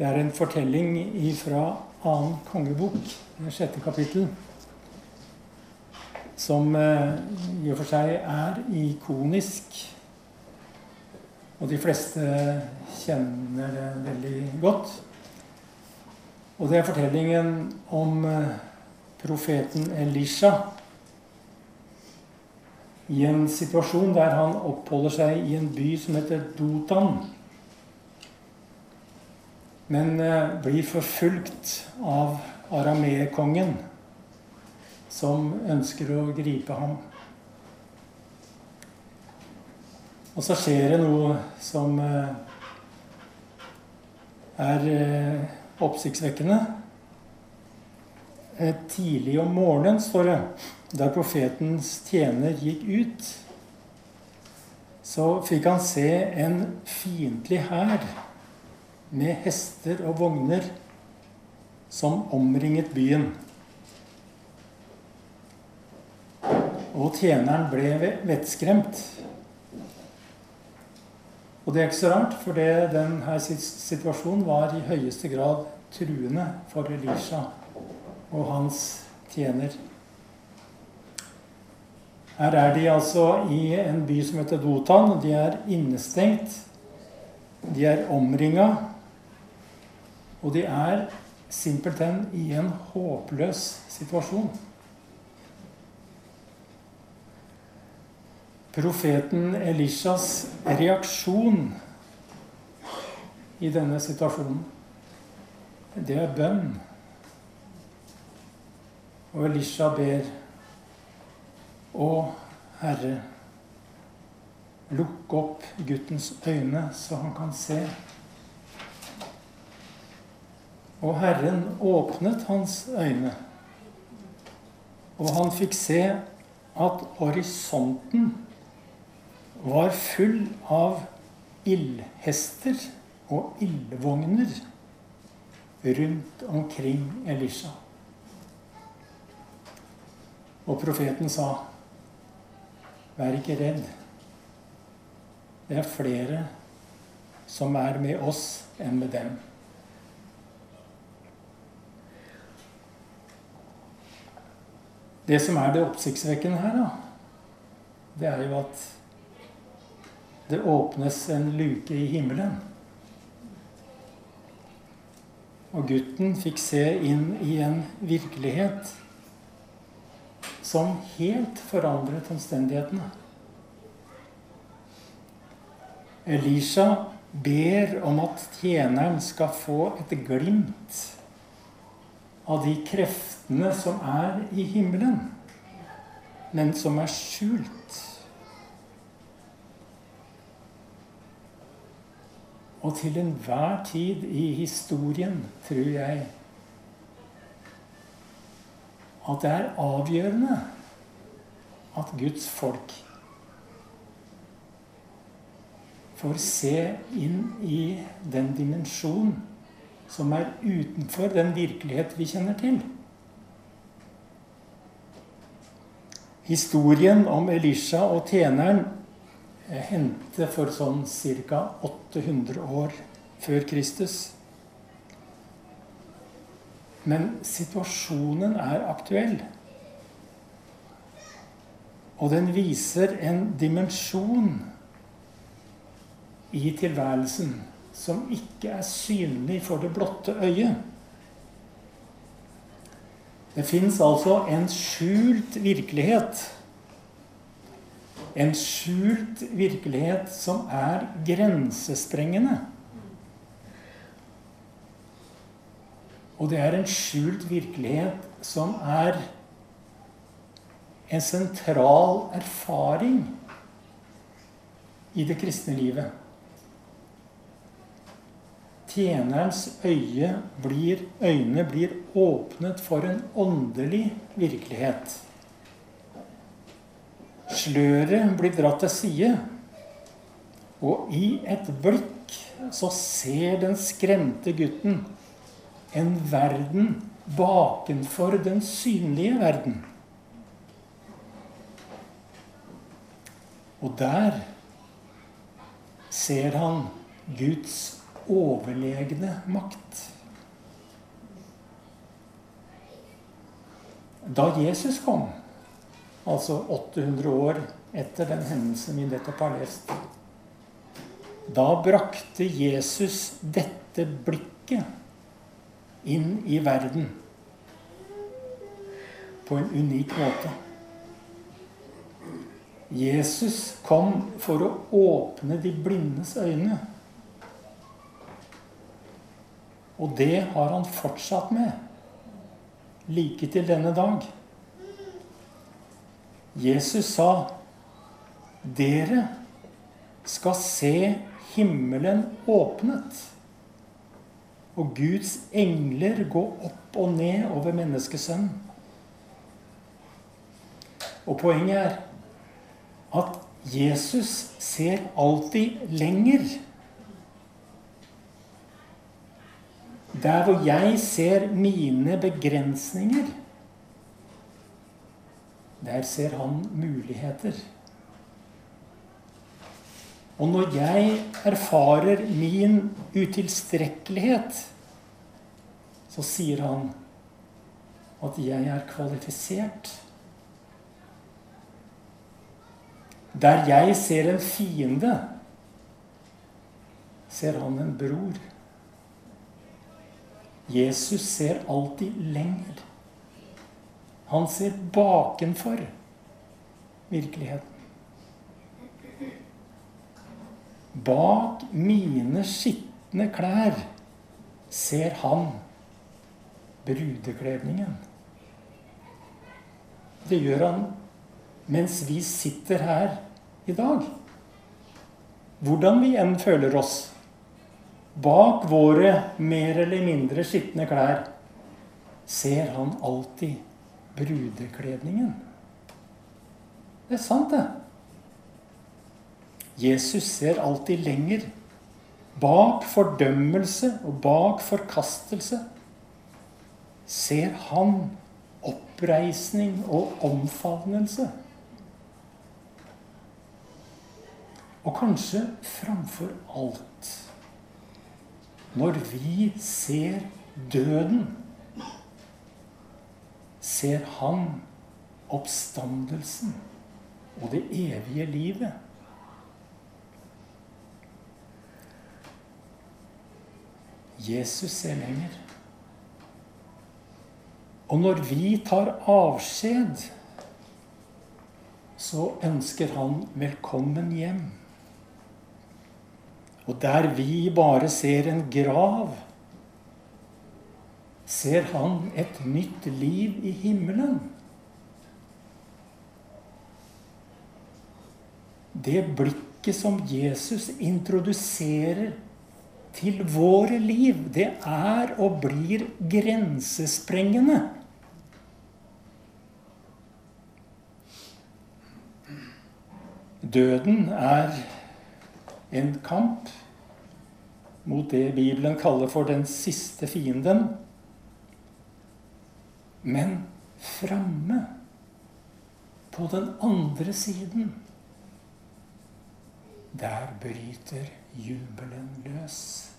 Det er en fortelling fra annen kongebok, det sjette kapittel, som eh, i og for seg er ikonisk. Og de fleste kjenner det veldig godt. Og det er fortellingen om eh, profeten Elisha i en situasjon der han oppholder seg i en by som heter Dotan men eh, blir forfulgt av arameerkongen, som ønsker å gripe ham. Og så skjer det noe som eh, er eh, oppsiktsvekkende. Tidlig om morgenen, står det, der profetens tjener gikk ut, så fikk han se en fiendtlig hær med hester og vogner som omringet byen. Og tjeneren ble vettskremt. Og det er ikke så rart, for denne situasjonen var i høyeste grad truende for Elisha og hans tjener. Her er de altså i en by som heter Dotan, de er innestengt. De er omringa og de er simpelthen i en håpløs situasjon. Profeten Elishas reaksjon i denne situasjonen, det er bønn. Og Elisha ber Å, Herre, lukk opp guttens øyne, så han kan se. Og Herren åpnet hans øyne, og han fikk se at horisonten var full av ildhester og ildvogner rundt omkring Elisha. Og profeten sa, 'Vær ikke redd. Det er flere som er med oss enn med dem.' Det som er det oppsiktsvekkende her, da, det er jo at det åpnes en luke i himmelen. Og gutten fikk se inn i en virkelighet som helt forandret omstendighetene. Elisha ber om at tjeneren skal få et glimt av de kreftene som er i himmelen, men som er skjult. Og til enhver tid i historien tror jeg at det er avgjørende at Guds folk får se inn i den dimensjonen som er utenfor den virkelighet vi kjenner til. Historien om Elisha og tjeneren eh, hendte for sånn ca. 800 år før Kristus. Men situasjonen er aktuell. Og den viser en dimensjon i tilværelsen som ikke er synlig for det blotte øyet. Det fins altså en skjult virkelighet. En skjult virkelighet som er grensesprengende. Og det er en skjult virkelighet som er en sentral erfaring i det kristne livet. Tjenerens øye blir, øyne blir åpnet for en åndelig virkelighet. Sløret blir dratt til side, og i et blikk så ser den skremte gutten en verden bakenfor den synlige verden. Og der ser han Guds overlegne makt. Da Jesus kom, altså 800 år etter den hendelsen vi nettopp har lest, da brakte Jesus dette blikket inn i verden på en unik måte. Jesus kom for å åpne de blindes øyne. Og det har han fortsatt med like til denne dag. Jesus sa, 'Dere skal se himmelen åpnet' og Guds engler gå opp og ned over menneskesønnen. Og poenget er at Jesus ser alltid lenger. Der hvor jeg ser mine begrensninger, der ser han muligheter. Og når jeg erfarer min utilstrekkelighet, så sier han at jeg er kvalifisert. Der jeg ser en fiende, ser han en bror. Jesus ser alltid lenger. Han ser bakenfor virkeligheten. Bak mine skitne klær ser han brudekledningen. Det gjør han mens vi sitter her i dag. Hvordan vi enn føler oss. Bak våre mer eller mindre skitne klær ser han alltid brudekledningen. Det er sant, det. Jesus ser alltid lenger. Bak fordømmelse og bak forkastelse ser han oppreisning og omfavnelse. Og kanskje framfor alt når vi ser døden, ser han oppstandelsen og det evige livet. Jesus ser lenger. Og når vi tar avskjed, så ønsker han velkommen hjem. Og der vi bare ser en grav, ser han et nytt liv i himmelen. Det blikket som Jesus introduserer til våre liv, det er og blir grensesprengende. Døden er en kamp mot det Bibelen kaller for den siste fienden. Men framme, på den andre siden, der bryter jubelen løs.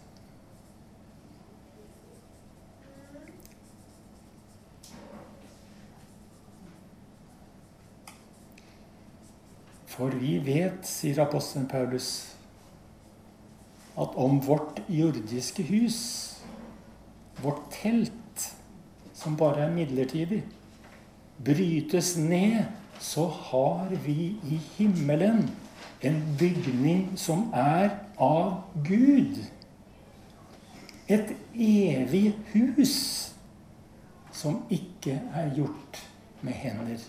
For vi vet, sier apostelen Paulus, at om vårt jordiske hus, vårt telt, som bare er midlertidig, brytes ned, så har vi i himmelen en bygning som er av Gud. Et evig hus som ikke er gjort med hender.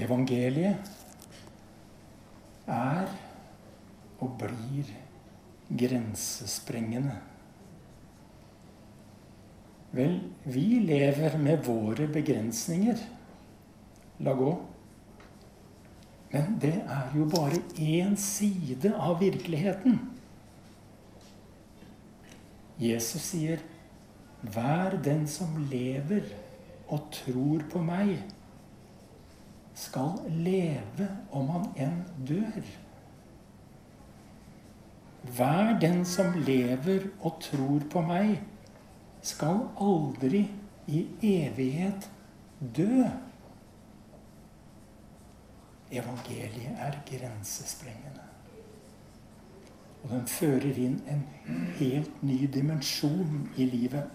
Evangeliet er og blir grensesprengende. Vel, vi lever med våre begrensninger. La gå. Men det er jo bare én side av virkeligheten. Jesus sier, 'Vær den som lever og tror på meg, skal leve om han enn dør. Hver den som lever og tror på meg, skal aldri i evighet dø. Evangeliet er grensesprengende. Og den fører inn en helt ny dimensjon i livet.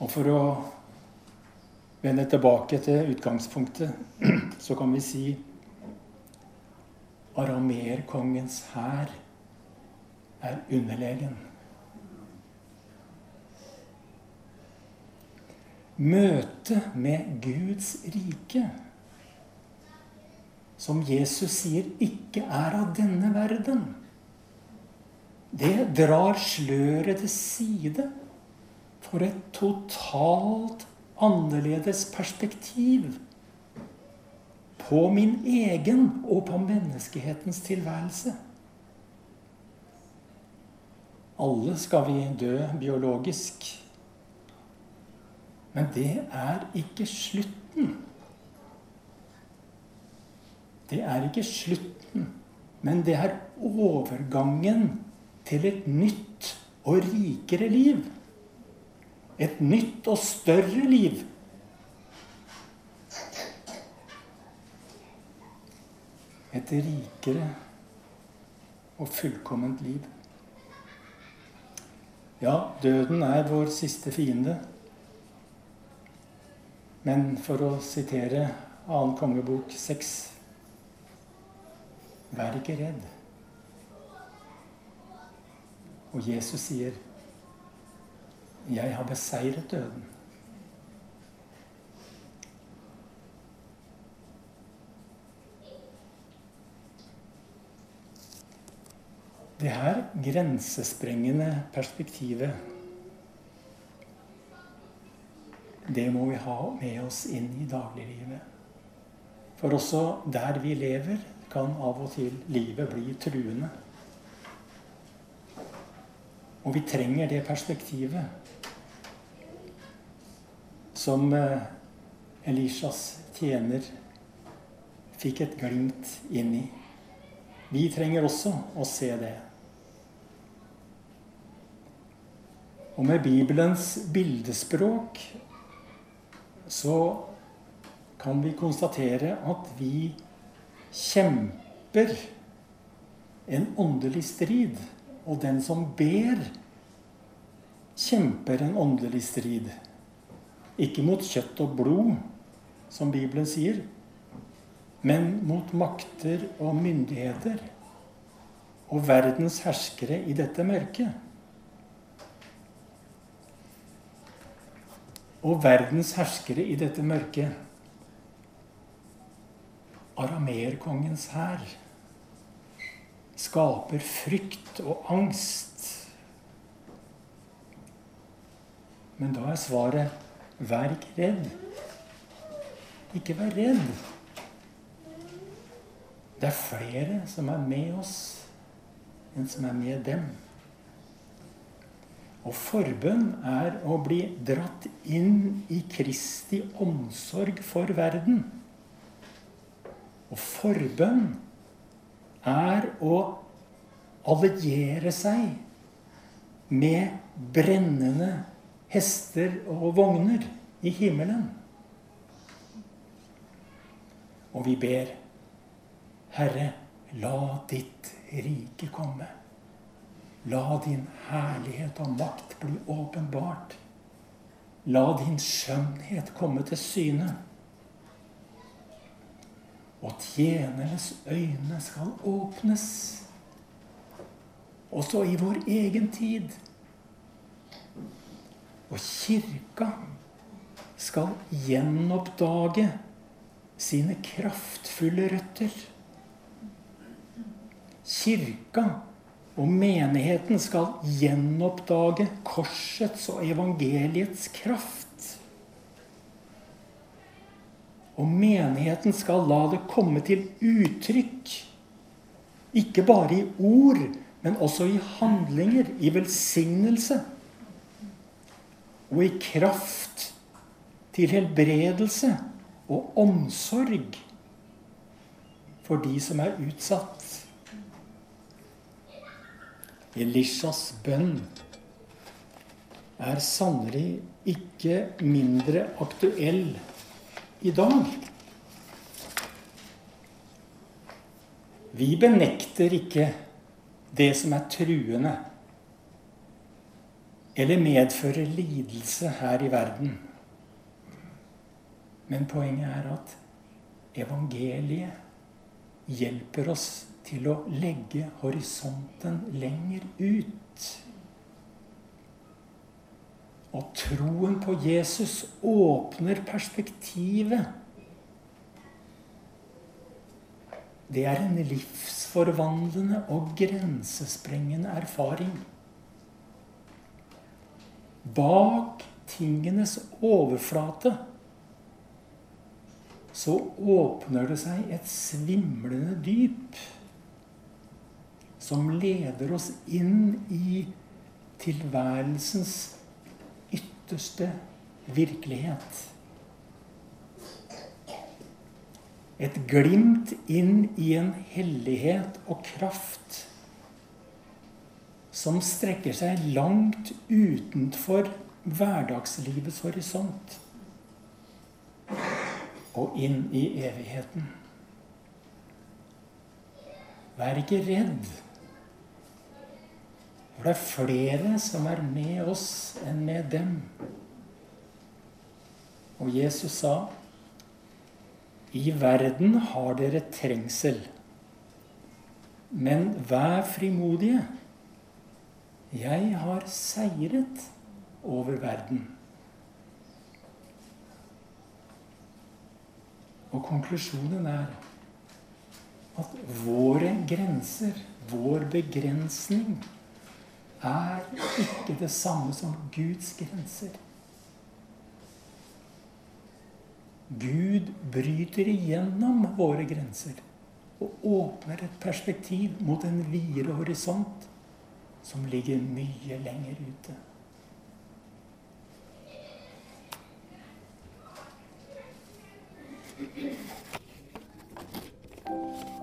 Og for å vende tilbake til utgangspunktet, så kan vi si Aramerkongens hær er underlegen. Møtet med Guds rike, som Jesus sier ikke er av denne verden, det drar sløret til side for et totalt annerledes perspektiv på min egen og på menneskehetens tilværelse. Alle skal vi dø biologisk. Men det er ikke slutten. Det er ikke slutten, men det er overgangen til et nytt og rikere liv. Et nytt og større liv. Et rikere og fullkomment liv. Ja, døden er vår siste fiende. Men for å sitere 2. kongebok 6 Vær ikke redd. Og Jesus sier, 'Jeg har beseiret døden'. Det her grensesprengende perspektivet det må vi ha med oss inn i dagliglivet. For også der vi lever, kan av og til livet bli truende. Og vi trenger det perspektivet som eh, Elishas tjener fikk et glimt inn i. Vi trenger også å se det. Og med Bibelens bildespråk så kan vi konstatere at vi kjemper en åndelig strid. Og den som ber, kjemper en åndelig strid. Ikke mot kjøtt og blod, som Bibelen sier, men mot makter og myndigheter og verdens herskere i dette mørket. og verdens herskere i dette mørket. Arameerkongens hær skaper frykt og angst. Men da er svaret vær ikke redd. Ikke vær redd. Det er flere som er med oss, enn som er med dem. Og forbønn er å bli dratt inn i Kristi omsorg for verden. Og forbønn er å alliere seg med brennende hester og vogner i himmelen. Og vi ber Herre, la ditt rike komme. La din herlighet og makt bli åpenbart. La din skjønnhet komme til syne. Og tjenernes øyne skal åpnes. Også i vår egen tid. Og kirka skal gjenoppdage sine kraftfulle røtter. Kirka og menigheten skal gjenoppdage korsets og evangeliets kraft. Og menigheten skal la det komme til uttrykk. Ikke bare i ord, men også i handlinger, i velsignelse. og i kraft til helbredelse og omsorg for de som er utsatt. Elishas bønn er sannelig ikke mindre aktuell i dag. Vi benekter ikke det som er truende eller medfører lidelse her i verden. Men poenget er at evangeliet hjelper oss til å legge horisonten lenger ut. Og troen på Jesus åpner perspektivet. Det er en livsforvandlende og grensesprengende erfaring. Bak tingenes overflate så åpner det seg et svimlende dyp som leder oss inn i tilværelsens ytterste virkelighet. Et glimt inn i en hellighet og kraft som strekker seg langt utenfor hverdagslivets horisont og inn i evigheten. Vær ikke redd. For det er flere som er med oss enn med dem. Og Jesus sa, 'I verden har dere trengsel, men vær frimodige.' 'Jeg har seiret over verden.' Og konklusjonen er at våre grenser, vår begrensning, er ikke det samme som Guds grenser. Gud bryter igjennom våre grenser og åpner et perspektiv mot en videre horisont som ligger mye lenger ute. Thank.